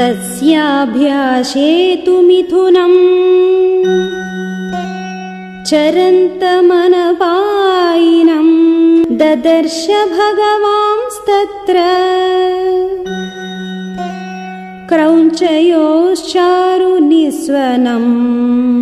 तस्याभ्यासेतुमिथुनम्। चरन्तमनपायिनम् ददर्श भगवांस्तत्र। क्रौञ्चयोश्चारुनिस्वनम्।